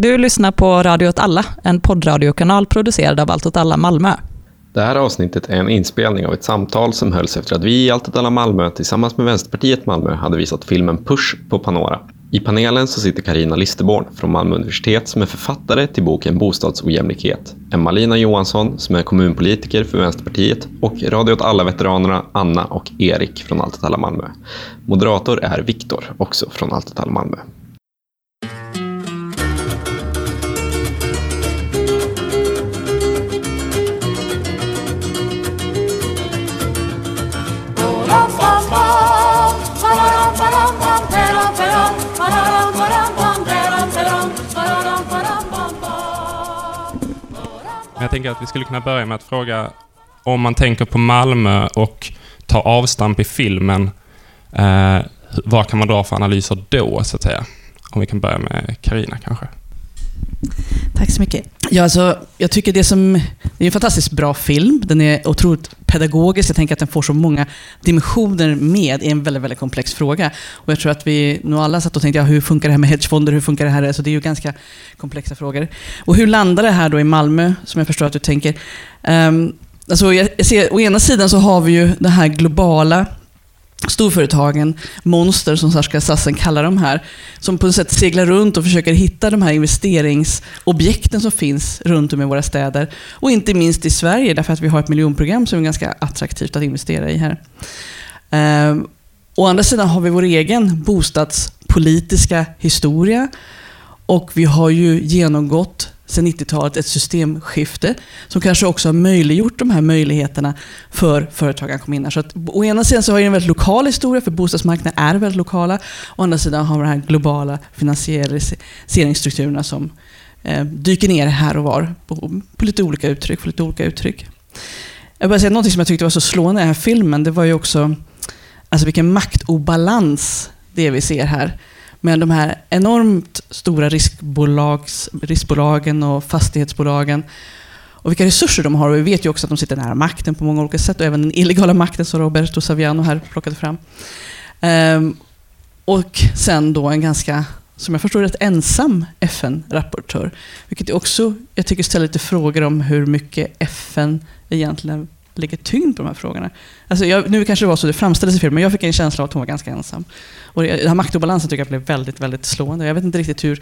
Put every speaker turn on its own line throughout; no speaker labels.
Du lyssnar på Radio åt alla, en poddradiokanal producerad av Allt åt alla Malmö.
Det här avsnittet är en inspelning av ett samtal som hölls efter att vi i Allt åt alla Malmö tillsammans med Vänsterpartiet Malmö hade visat filmen Push på Panora. I panelen så sitter Karina Listerborn från Malmö universitet som är författare till boken Bostadsojämlikhet. Emma-Lina Johansson som är kommunpolitiker för Vänsterpartiet och Radio åt alla-veteranerna Anna och Erik från Allt åt alla Malmö. Moderator är Viktor, också från Allt åt alla Malmö.
Jag tänker att vi skulle kunna börja med att fråga om man tänker på Malmö och tar avstamp i filmen, eh, vad kan man dra för analyser då, så att säga? Om vi kan börja med Karina kanske.
Tack så mycket. Ja, alltså, jag tycker det som... Det är en fantastiskt bra film. Den är otroligt pedagogisk. Jag tänker att den får så många dimensioner med i en väldigt, väldigt komplex fråga. Och jag tror att vi nog alla satt och tänkte, ja, hur funkar det här med hedgefonder? Hur funkar det här? Alltså, det är ju ganska komplexa frågor. Och hur landar det här då i Malmö, som jag förstår att du tänker? Um, alltså, jag ser, å ena sidan så har vi ju det här globala storföretagen, monster som Sascha Sassen kallar de här, som på något sätt seglar runt och försöker hitta de här investeringsobjekten som finns runt om i våra städer. Och inte minst i Sverige, därför att vi har ett miljonprogram som är ganska attraktivt att investera i här. Eh, å andra sidan har vi vår egen bostadspolitiska historia och vi har ju genomgått sedan 90-talet ett systemskifte som kanske också har möjliggjort de här möjligheterna för företag att komma in här. Så att, å ena sidan så har vi en väldigt lokal historia, för bostadsmarknaden är väldigt lokala. Å andra sidan har vi de här globala finansieringsstrukturerna som eh, dyker ner här och var på, på, lite olika uttryck. På lite olika uttryck. Jag vill säga något som jag tyckte var så slående i den här filmen, det var ju också alltså vilken maktobalans det vi ser här. Men de här enormt stora riskbolags, riskbolagen och fastighetsbolagen och vilka resurser de har. Och vi vet ju också att de sitter nära makten på många olika sätt och även den illegala makten som Roberto Saviano här plockade fram. Ehm, och sen då en ganska, som jag förstår rätt ensam FN-rapportör. Vilket också, jag tycker, ställer lite frågor om hur mycket FN egentligen lägger tyngd på de här frågorna. Alltså jag, nu kanske det var så det framställdes i filmen, men jag fick en känsla av att hon var ganska ensam. Och det, den här maktobalansen tycker jag blev väldigt, väldigt slående. Jag vet inte riktigt hur,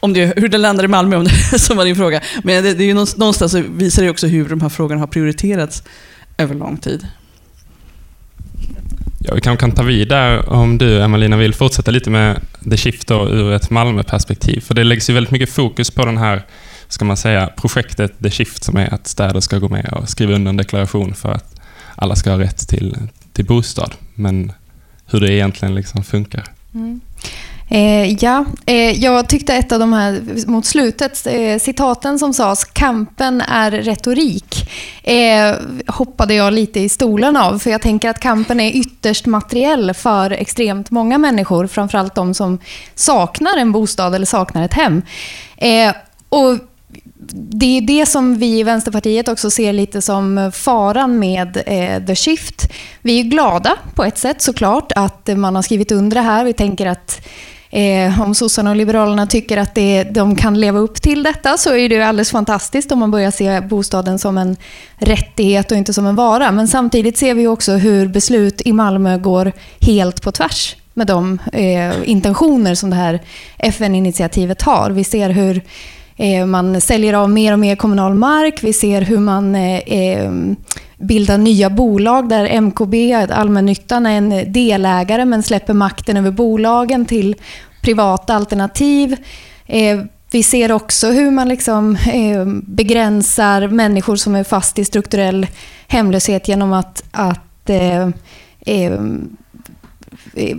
om det, hur det landar i Malmö, om det som var din fråga. Men det, det är ju någonstans så visar det också hur de här frågorna har prioriterats över lång tid.
Ja, vi kanske kan ta vid där om du, Emmalina, vill fortsätta lite med The Shift då, ur ett Malmö-perspektiv. För det läggs ju väldigt mycket fokus på den här ska man säga, projektet The Shift som är att städer ska gå med och skriva under en deklaration för att alla ska ha rätt till, till bostad. Men hur det egentligen liksom funkar. Mm.
Eh, ja, eh, jag tyckte ett av de här mot slutet, eh, citaten som sades, kampen är retorik, eh, hoppade jag lite i stolen av. För jag tänker att kampen är ytterst materiell för extremt många människor, framförallt de som saknar en bostad eller saknar ett hem. Eh, och det är det som vi i Vänsterpartiet också ser lite som faran med eh, The Shift. Vi är glada på ett sätt såklart att man har skrivit under det här. Vi tänker att eh, om sossarna och liberalerna tycker att det, de kan leva upp till detta så är det alldeles fantastiskt om man börjar se bostaden som en rättighet och inte som en vara. Men samtidigt ser vi också hur beslut i Malmö går helt på tvärs med de eh, intentioner som det här FN-initiativet har. Vi ser hur Eh, man säljer av mer och mer kommunal mark. Vi ser hur man eh, eh, bildar nya bolag där MKB, allmännyttan, är en delägare men släpper makten över bolagen till privata alternativ. Vi ser också hur man liksom begränsar människor som är fast i strukturell hemlöshet genom att, att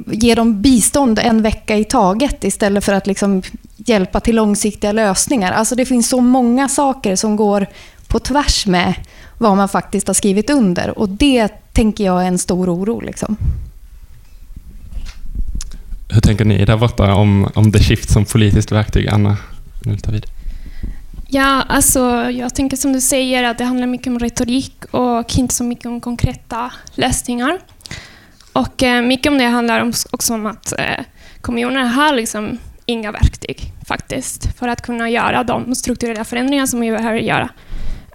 ge dem bistånd en vecka i taget istället för att liksom hjälpa till långsiktiga lösningar. Alltså det finns så många saker som går på tvärs med vad man faktiskt har skrivit under. Och det tänker jag är en stor oro. Liksom.
Hur tänker ni där borta om, om The Shift som politiskt verktyg? Anna, nu tar vid.
Ja, alltså jag tänker som du säger att det handlar mycket om retorik och inte så mycket om konkreta lösningar. Och eh, mycket om det handlar om, också om att eh, kommunerna har liksom inga verktyg faktiskt för att kunna göra de strukturella förändringar som vi behöver göra.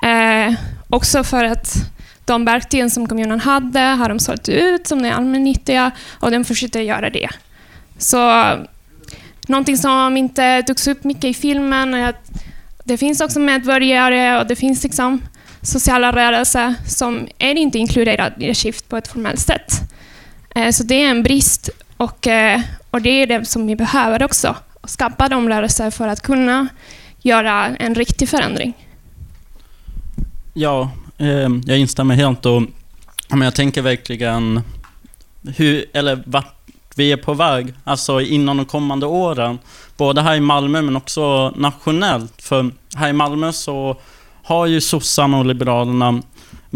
Eh, också för att de verktygen som kommunen hade har de sålt ut som är allmännyttiga och de fortsätter göra det. Så någonting som inte togs upp mycket i filmen är att det finns också medborgare och det finns liksom sociala rörelser som är inte inkluderade i Shift på ett formellt sätt. Eh, så det är en brist och, eh, och det är det som vi behöver också. Skapa de rörelser för att kunna göra en riktig förändring.
Ja, eh, jag instämmer helt och men jag tänker verkligen hur, eller vart vi är på väg, alltså inom de kommande åren. Både här i Malmö men också nationellt. För här i Malmö så har ju sossarna och liberalerna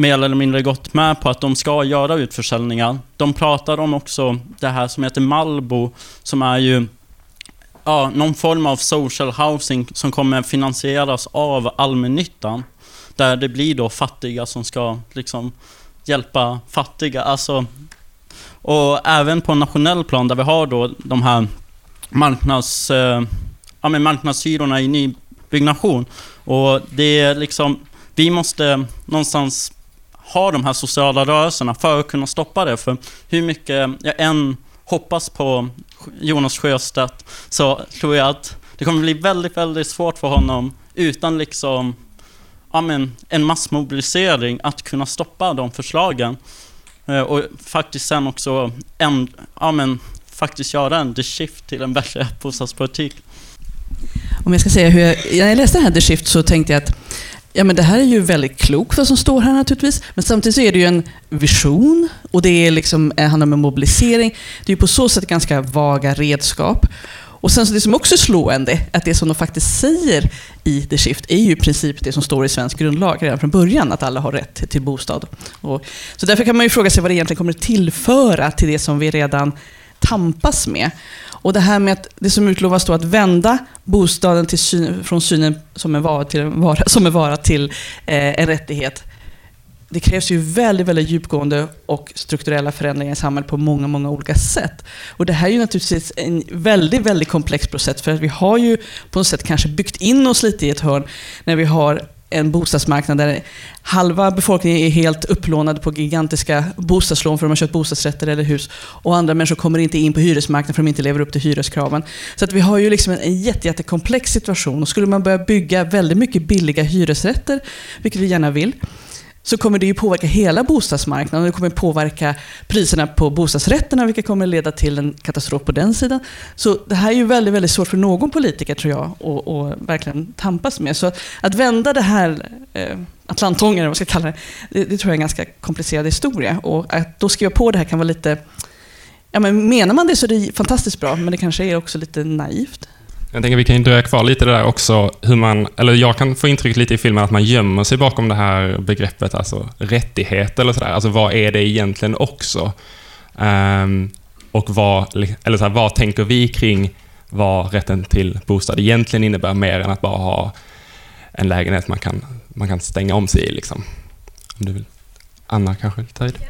mer eller mindre gått med på att de ska göra utförsäljningar. De pratar om också det här som heter Malbo, som är ju ja, någon form av social housing som kommer finansieras av allmännyttan. Där det blir då fattiga som ska liksom hjälpa fattiga. Alltså, och även på nationell plan där vi har då de här marknads, eh, ja, men marknadshyrorna i nybyggnation. Och det är liksom, vi måste någonstans ha de här sociala rörelserna för att kunna stoppa det. För hur mycket jag än hoppas på Jonas Sjöstedt så tror jag att det kommer bli väldigt, väldigt svårt för honom utan liksom ja, men, en massmobilisering att kunna stoppa de förslagen. Eh, och faktiskt sen också en, ja, men, faktiskt göra en the shift till en bättre bostadspolitik.
Om jag ska säga hur jag, när jag läste den här The Shift så tänkte jag att Ja, men det här är ju väldigt klokt vad som står här naturligtvis. Men samtidigt så är det ju en vision och det är liksom, det handlar om en mobilisering. Det är ju på så sätt ganska vaga redskap. Och sen så det som också är slående, att det som de faktiskt säger i The Shift är ju i princip det som står i svensk grundlag redan från början, att alla har rätt till bostad. Och, så därför kan man ju fråga sig vad det egentligen kommer tillföra till det som vi redan tampas med. Och det här med att det som utlovas då att vända bostaden till syn, från synen som en vara till en, vara, som en, vara till eh, en rättighet. Det krävs ju väldigt, väldigt djupgående och strukturella förändringar i samhället på många, många olika sätt. Och det här är ju naturligtvis en väldigt, väldigt komplex process för att vi har ju på något sätt kanske byggt in oss lite i ett hörn när vi har en bostadsmarknad där halva befolkningen är helt upplånad på gigantiska bostadslån för att de har köpt bostadsrätter eller hus. Och andra människor kommer inte in på hyresmarknaden för att de inte lever upp till hyreskraven. Så att vi har ju liksom en jätte, jättekomplex situation. Och skulle man börja bygga väldigt mycket billiga hyresrätter, vilket vi gärna vill, så kommer det ju påverka hela bostadsmarknaden. Det kommer påverka priserna på bostadsrätterna, vilket kommer leda till en katastrof på den sidan. Så det här är ju väldigt, väldigt svårt för någon politiker, tror jag, att, att verkligen tampas med. Så att vända det här eh, Atlantången, eller vad man ska kalla det, det, det, tror jag är en ganska komplicerad historia. Och att då skriva på det här kan vara lite... Ja, men menar man det så är det fantastiskt bra, men det kanske är också lite naivt.
Jag tänker vi kan ju dröja kvar lite det där också, hur man, eller jag kan få intrycket lite i filmen att man gömmer sig bakom det här begreppet, alltså rättighet eller sådär. Alltså vad är det egentligen också? Um, och vad, eller så här, vad tänker vi kring vad rätten till bostad egentligen innebär mer än att bara ha en lägenhet man kan, man kan stänga om sig i. Liksom. Om du vill. Anna kanske ta i det?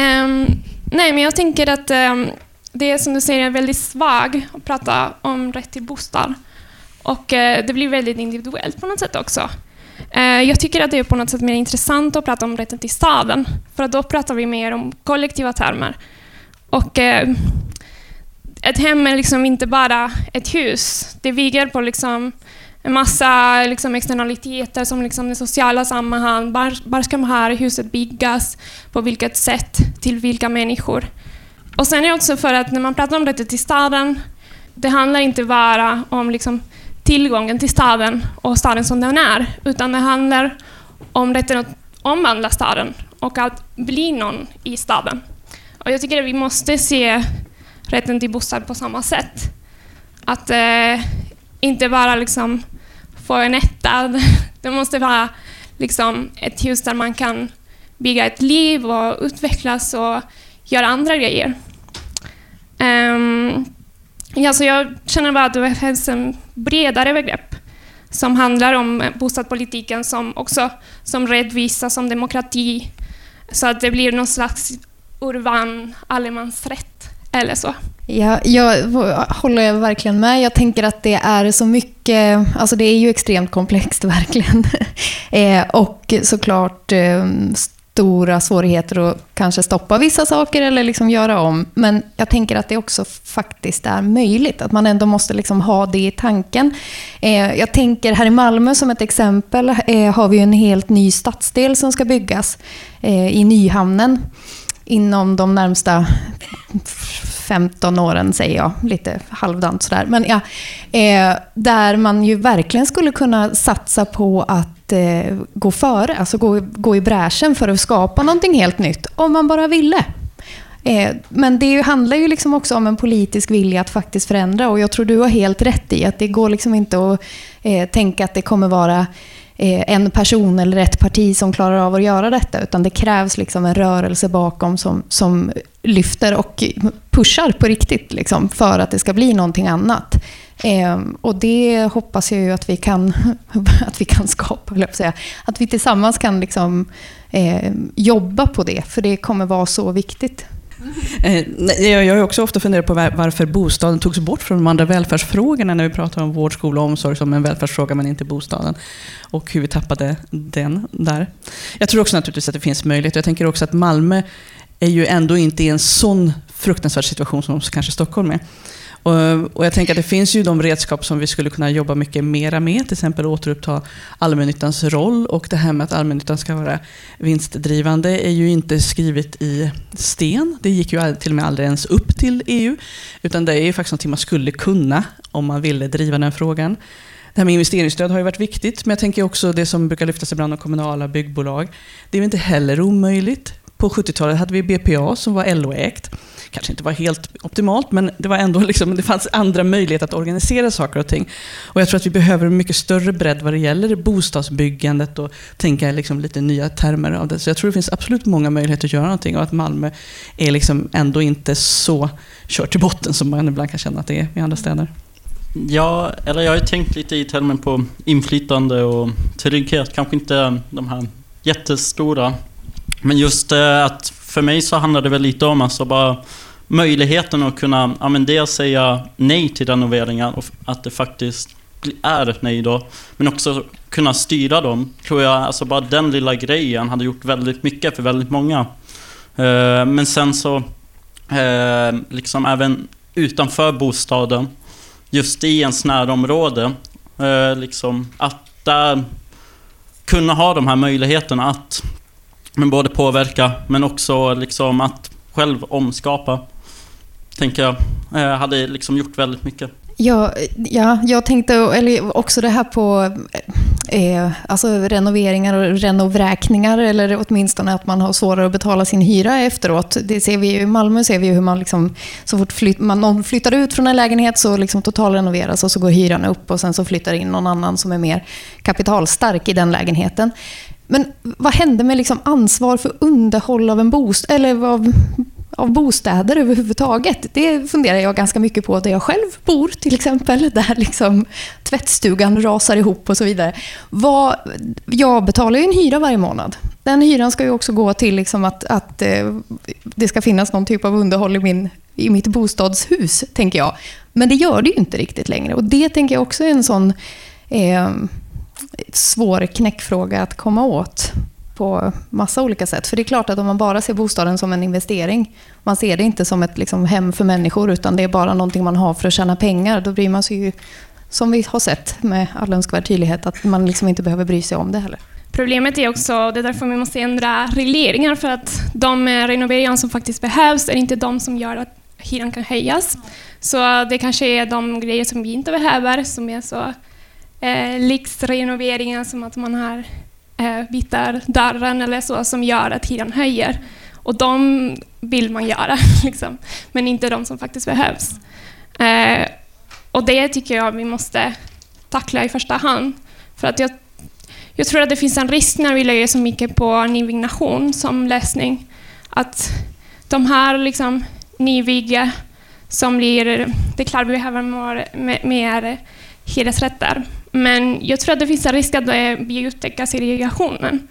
Um, nej, men jag tänker att um det är som du säger väldigt svag att prata om rätt till bostad. Och eh, det blir väldigt individuellt på något sätt också. Eh, jag tycker att det är på något sätt mer intressant att prata om rätten till staden, för då pratar vi mer om kollektiva termer. Och eh, ett hem är liksom inte bara ett hus. Det bygger på liksom en massa liksom externaliteter som liksom det sociala sammanhang. Var, var ska det här huset byggas? På vilket sätt? Till vilka människor? Och sen är det också för att när man pratar om rätten till staden, det handlar inte bara om liksom tillgången till staden och staden som den är, utan det handlar om rätten att omvandla staden och att bli någon i staden. Och jag tycker att vi måste se rätten till bostad på samma sätt. Att eh, inte bara liksom få en etta, det måste vara liksom ett hus där man kan bygga ett liv och utvecklas och göra andra grejer. Um, alltså jag känner bara att det finns en bredare begrepp som handlar om bostadspolitiken som också som rättvisa, som demokrati, så att det blir någon slags urban allemansrätt eller så.
Ja, jag håller verkligen med. Jag tänker att det är så mycket, alltså det är ju extremt komplext verkligen. eh, och såklart eh, stora svårigheter att kanske stoppa vissa saker eller liksom göra om. Men jag tänker att det också faktiskt är möjligt, att man ändå måste liksom ha det i tanken. Eh, jag tänker här i Malmö som ett exempel eh, har vi en helt ny stadsdel som ska byggas eh, i Nyhamnen inom de närmsta 15 åren, säger jag, lite halvdant sådär. Men ja, eh, där man ju verkligen skulle kunna satsa på att eh, gå före, alltså gå, gå i bräschen för att skapa någonting helt nytt, om man bara ville. Eh, men det handlar ju liksom också om en politisk vilja att faktiskt förändra och jag tror du har helt rätt i att det går liksom inte att eh, tänka att det kommer vara Eh, en person eller ett parti som klarar av att göra detta, utan det krävs liksom en rörelse bakom som, som lyfter och pushar på riktigt liksom, för att det ska bli någonting annat. Ehm, och det hoppas jag ju att vi kan, att vi kan skapa, jag säga. Att vi tillsammans kan liksom, eh, jobba på det, för det kommer vara så viktigt.
Eh, jag har också ofta funderat på varför bostaden togs bort från de andra välfärdsfrågorna när vi pratar om vård, skola och omsorg som en välfärdsfråga men inte bostaden. Och hur vi tappade den där. Jag tror också naturligtvis att det finns möjlighet. Jag tänker också att Malmö är ju ändå inte i en sån fruktansvärd situation som kanske Stockholm är. Och, och jag tänker att det finns ju de redskap som vi skulle kunna jobba mycket mera med, till exempel återuppta allmännyttans roll och det här med att allmännyttan ska vara vinstdrivande är ju inte skrivet i sten. Det gick ju till och med aldrig ens upp till EU, utan det är ju faktiskt någonting man skulle kunna om man ville driva den frågan. Det här med investeringsstöd har ju varit viktigt, men jag tänker också det som brukar lyftas ibland av kommunala byggbolag. Det är ju inte heller omöjligt. På 70-talet hade vi BPA som var LO-ägt kanske inte var helt optimalt, men det, var ändå liksom, det fanns andra möjligheter att organisera saker och ting. Och jag tror att vi behöver en mycket större bredd vad det gäller bostadsbyggandet och tänka liksom lite nya termer av det. Så jag tror det finns absolut många möjligheter att göra någonting och att Malmö är liksom ändå inte så kört till botten som man ibland kan känna att det är i andra städer.
Ja, eller jag har ju tänkt lite i termen på inflytande och trygghet. Kanske inte de här jättestora. Men just eh, att för mig så handlar det väl lite om alltså bara möjligheten att kunna ja, men dels säga nej till renoveringar och att det faktiskt är ett nej då. Men också kunna styra dem. Tror jag, alltså bara den lilla grejen hade gjort väldigt mycket för väldigt många. Eh, men sen så, eh, liksom även utanför bostaden, just i ens närområde, eh, liksom att där kunna ha de här möjligheterna att men både påverka, men också liksom att själv omskapa. Tänker jag. Eh, hade liksom gjort väldigt mycket.
Ja, ja, jag tänkte eller också det här på eh, alltså renoveringar och renovräkningar eller åtminstone att man har svårare att betala sin hyra efteråt. Det ser vi I Malmö ser vi hur man liksom, så fort flyt, man, någon flyttar ut från en lägenhet så liksom totalrenoveras och så går hyran upp och sen så flyttar in någon annan som är mer kapitalstark i den lägenheten. Men vad hände med liksom ansvar för underhåll av en bostad, eller av, av bostäder överhuvudtaget? Det funderar jag ganska mycket på där jag själv bor till exempel, där liksom tvättstugan rasar ihop och så vidare. Vad, jag betalar ju en hyra varje månad. Den hyran ska ju också gå till liksom att, att eh, det ska finnas någon typ av underhåll i, min, i mitt bostadshus, tänker jag. Men det gör det ju inte riktigt längre och det tänker jag också är en sån eh, svår knäckfråga att komma åt på massa olika sätt. För det är klart att om man bara ser bostaden som en investering, man ser det inte som ett liksom, hem för människor, utan det är bara någonting man har för att tjäna pengar, då bryr man sig ju, som vi har sett med all önskvärd tydlighet, att man liksom inte behöver bry sig om det heller.
Problemet är också, det är därför vi måste ändra regleringar, för att de eh, renoveringar som faktiskt behövs är inte de som gör att hyran kan höjas. Så det kanske är de grejer som vi inte behöver, som är så eh, lyxrenoveringar som att man har eh, byter dörren eller så som gör att hyran höjer. Och de vill man göra, liksom. men inte de som faktiskt behövs. Eh, och det tycker jag vi måste tackla i första hand. För att jag, jag tror att det finns en risk när vi lägger så mycket på nybyggnation som lösning. Att de här liksom, nybygge som blir... Det är klart vi behöver mer, mer hyresrätter. Men jag tror att det finns en risk att vi upptäcker segregationen.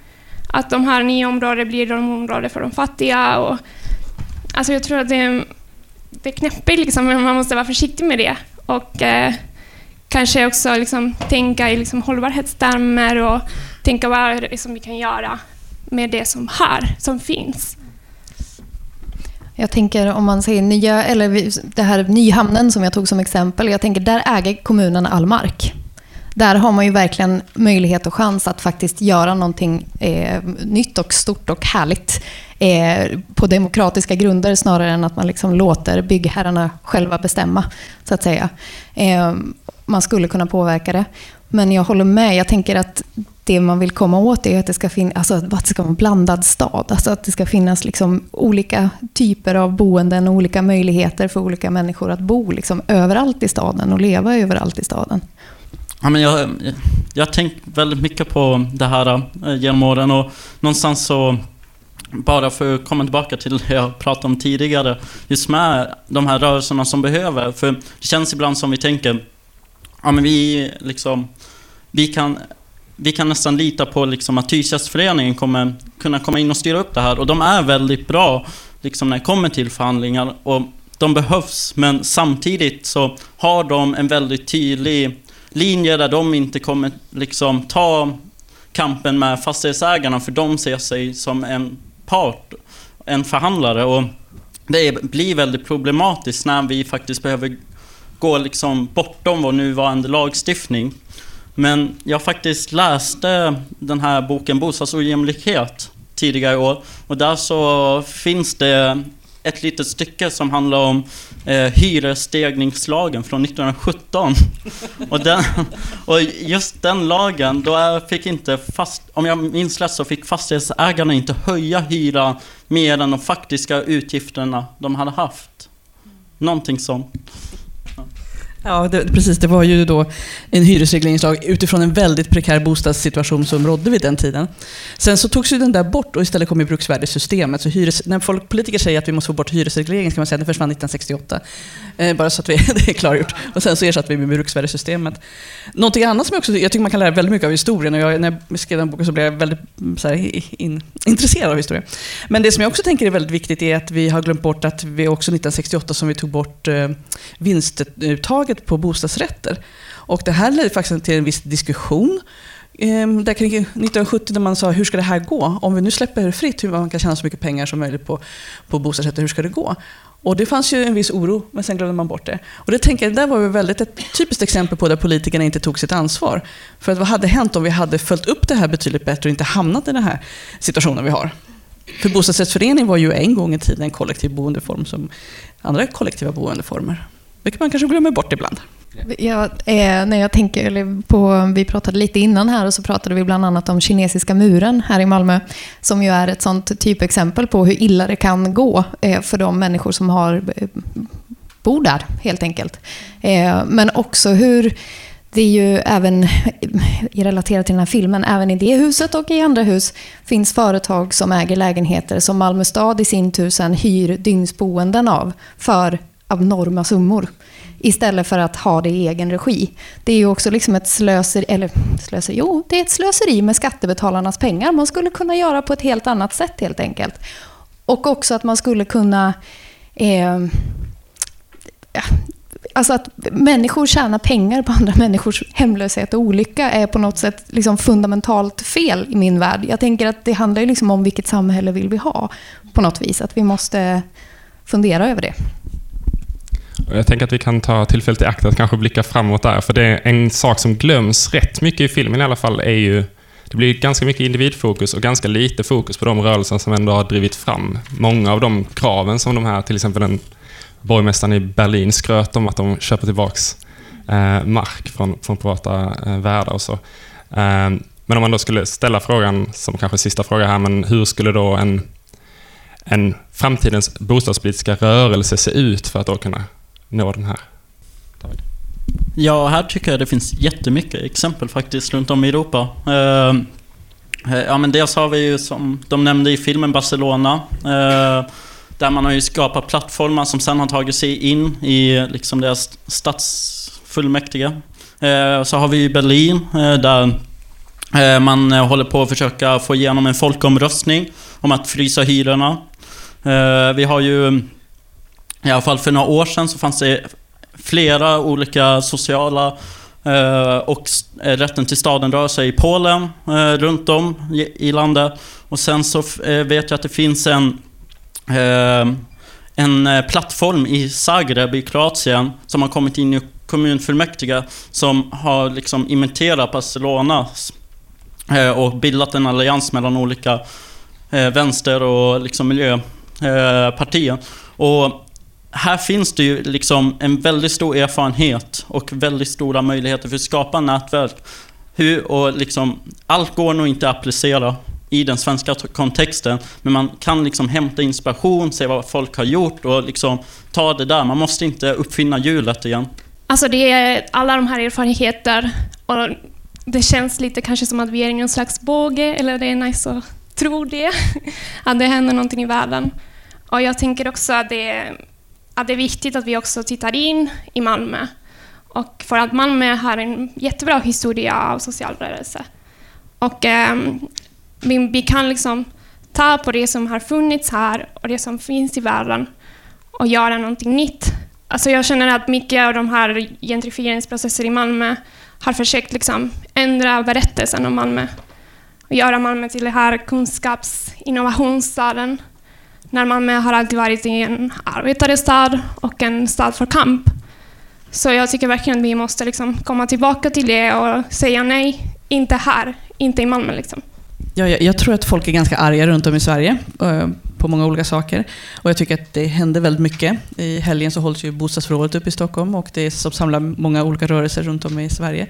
Att de här nya områdena blir de områden för de fattiga. Och, alltså jag tror att det, det är knäppigt, liksom, men man måste vara försiktig med det. Och eh, kanske också liksom, tänka i liksom, hållbarhetstermer och tänka vad liksom, vi kan göra med det som här, som finns.
Jag tänker om man säger nya, eller det här Nyhamnen som jag tog som exempel. Jag tänker där äger kommunen all mark. Där har man ju verkligen möjlighet och chans att faktiskt göra någonting eh, nytt och stort och härligt eh, på demokratiska grunder snarare än att man liksom låter byggherrarna själva bestämma. så att säga. Eh, man skulle kunna påverka det. Men jag håller med. Jag tänker att det man vill komma åt är att det ska, fin- alltså att det ska vara en blandad stad. Alltså att det ska finnas liksom olika typer av boenden och olika möjligheter för olika människor att bo liksom överallt i staden och leva överallt i staden.
Ja, men jag, jag har tänkt väldigt mycket på det här eh, genom åren och någonstans så bara för att komma tillbaka till det jag pratade om tidigare, just med de här rörelserna som behöver. För det känns ibland som vi tänker, ja men vi liksom, vi kan, vi kan nästan lita på liksom att Hyresgästföreningen kommer kunna komma in och styra upp det här. Och de är väldigt bra liksom när det kommer till förhandlingar. Och de behövs, men samtidigt så har de en väldigt tydlig linjer där de inte kommer liksom ta kampen med fastighetsägarna för de ser sig som en part, en förhandlare. Och det blir väldigt problematiskt när vi faktiskt behöver gå liksom bortom vår nuvarande lagstiftning. Men jag faktiskt läste den här boken Bostadsojämlikhet tidigare i år och där så finns det ett litet stycke som handlar om eh, hyresstegningslagen från 1917. och, den, och just den lagen, då fick inte fast, om jag minns rätt så fick fastighetsägarna inte höja hyran mer än de faktiska utgifterna de hade haft. Någonting sånt.
Ja, det, precis. Det var ju då en hyresregleringslag utifrån en väldigt prekär bostadssituation som rådde vid den tiden. Sen så togs ju den där bort och istället kom ju bruksvärdessystemet. Så hyres, när folk, politiker säger att vi måste få bort hyresregleringen kan man säga att den försvann 1968. Eh, bara så att vi, det är klargjort. Och sen så ersatte vi med bruksvärdessystemet. Någonting annat som jag också jag tycker man kan lära väldigt mycket av historien. Och jag, när jag skrev den boken så blev jag väldigt så här, in, intresserad av historia. Men det som jag också tänker är väldigt viktigt är att vi har glömt bort att vi också 1968 som vi tog bort eh, vinstuttaget på bostadsrätter. Och det här ledde faktiskt till en viss diskussion ehm, där kring 1970 när man sa hur ska det här gå? Om vi nu släpper fritt hur man kan tjäna så mycket pengar som möjligt på, på bostadsrätter, hur ska det gå? Och det fanns ju en viss oro, men sen glömde man bort det. Och det tänker jag, där var väldigt ett typiskt exempel på där politikerna inte tog sitt ansvar. För att vad hade hänt om vi hade följt upp det här betydligt bättre och inte hamnat i den här situationen vi har? För bostadsrättsförening var ju en gång i tiden en kollektiv boendeform som andra kollektiva boendeformer. Vilket man kanske glömmer bort ibland.
Ja, eh, när jag tänker på, vi pratade lite innan här och så pratade vi bland annat om kinesiska muren här i Malmö. Som ju är ett sånt typexempel på hur illa det kan gå eh, för de människor som har, eh, bor där helt enkelt. Eh, men också hur det är ju även, relaterat till den här filmen, även i det huset och i andra hus finns företag som äger lägenheter som Malmö stad i sin tur sen hyr dygnsboenden av för abnorma summor istället för att ha det i egen regi. Det är ju också liksom ett slöseri, eller slöseri, jo, det är ett slöseri med skattebetalarnas pengar. Man skulle kunna göra på ett helt annat sätt helt enkelt. Och också att man skulle kunna eh, Alltså att människor tjänar pengar på andra människors hemlöshet och olycka är på något sätt liksom fundamentalt fel i min värld. Jag tänker att det handlar liksom om vilket samhälle vill vi ha på något vis. Att vi måste fundera över det.
Jag tänker att vi kan ta tillfället i akt att kanske blicka framåt där. För det är en sak som glöms rätt mycket i filmen i alla fall är ju det blir ganska mycket individfokus och ganska lite fokus på de rörelser som ändå har drivit fram många av de kraven som de här, till exempel den borgmästaren i Berlin skröt om att de köper tillbaks eh, mark från, från privata eh, värdar och så. Eh, men om man då skulle ställa frågan, som kanske sista fråga här, men hur skulle då en, en framtidens bostadspolitiska rörelse se ut för att då kunna nå den här? David.
Ja, här tycker jag det finns jättemycket exempel faktiskt runt om i Europa. Eh, ja, men dels har vi ju som de nämnde i filmen Barcelona. Eh, där man har ju skapat plattformar som sen har tagit sig in i liksom deras stadsfullmäktige. Eh, så har vi Berlin där man håller på att försöka få igenom en folkomröstning om att frysa hyrorna. Vi har ju i alla fall för några år sedan så fanns det flera olika sociala eh, och eh, rätten till staden rör sig i Polen, eh, runt om i, landet. Och sen så eh, vet jag att det finns en, eh, en eh, plattform i Zagreb i Kroatien som har kommit in i kommunfullmäktige som har liksom imiterat Barcelonas eh, och bildat en allians mellan olika eh, vänster och liksom miljöpartier. Eh, och här finns det ju liksom en väldigt stor erfarenhet och väldigt stora möjligheter för att skapa nätverk. Hur, och liksom, allt går nog inte att applicera i den svenska kontexten, men man kan liksom hämta inspiration, se vad folk har gjort och liksom ta det där. Man måste inte uppfinna hjulet igen.
Alltså det är alla de här erfarenheter och det känns lite kanske som att vi är i någon slags båge, eller det är nice att tro det, att det händer någonting i världen. Och jag tänker också att det, är, att det är viktigt att vi också tittar in i Malmö. Och för att Malmö har en jättebra historia av social rörelse. Och ehm, vi, vi kan liksom ta på det som har funnits här och det som finns i världen och göra någonting nytt. Alltså jag känner att mycket av de här gentrifieringsprocesser i Malmö har försökt liksom ändra berättelsen om Malmö och göra Malmö till den här kunskapsinnovationsstaden. innovationsstaden Malmö har alltid varit en arbetarstad och en stad för kamp. Så jag tycker verkligen att vi måste liksom komma tillbaka till det och säga nej, inte här, inte i Malmö. Liksom.
Ja, jag, jag tror att folk är ganska arga runt om i Sverige eh, på många olika saker. Och jag tycker att det händer väldigt mycket. I helgen så hålls ju bostadsförrådet upp i Stockholm och det är som samlar många olika rörelser runt om i Sverige.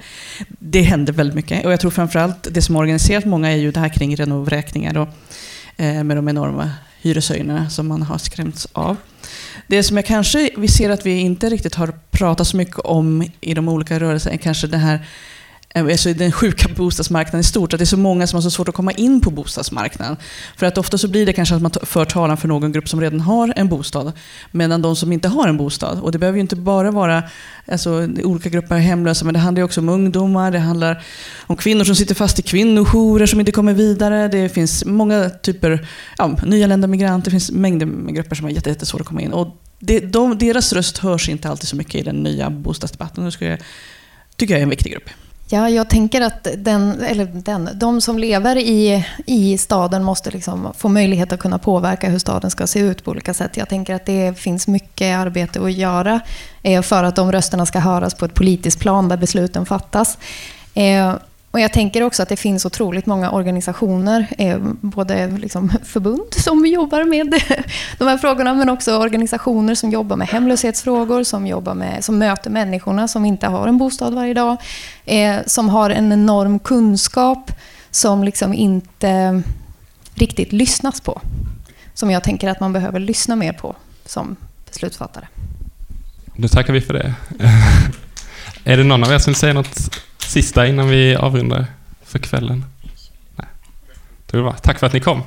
Det händer väldigt mycket. Och jag tror framförallt det som har organiserat många är ju det här kring renovräkningar och, eh, med de enorma hyreshöjningarna som man har skrämts av. Det som jag kanske vi ser att vi inte riktigt har pratat så mycket om i de olika rörelserna är kanske det här Eh, alltså den sjuka bostadsmarknaden i stort, att det är så många som har så svårt att komma in på bostadsmarknaden. För att ofta så blir det kanske att man för talan för någon grupp som redan har en bostad, medan de som inte har en bostad, och det behöver ju inte bara vara alltså, olika grupper av hemlösa, men det handlar ju också om ungdomar, det handlar om kvinnor som sitter fast i kvinnojourer som inte kommer vidare, det finns många typer, ja, nyanlända migranter, det finns mängder med grupper som har jättesvårt att komma in. Och det, de, deras röst hörs inte alltid så mycket i den nya bostadsdebatten. Det jag, tycker jag är en viktig grupp.
Ja, jag tänker att den, eller den, de som lever i, i staden måste liksom få möjlighet att kunna påverka hur staden ska se ut på olika sätt. Jag tänker att det finns mycket arbete att göra eh, för att de rösterna ska höras på ett politiskt plan där besluten fattas. Eh, och jag tänker också att det finns otroligt många organisationer, eh, både liksom förbund som jobbar med de här frågorna, men också organisationer som jobbar med hemlöshetsfrågor, som, jobbar med, som möter människorna som inte har en bostad varje dag, eh, som har en enorm kunskap som liksom inte riktigt lyssnas på. Som jag tänker att man behöver lyssna mer på som beslutsfattare.
Nu tackar vi för det. är det någon av er som vill säga något sista innan vi avrundar för kvällen? Nej. Det var Tack för att ni kom.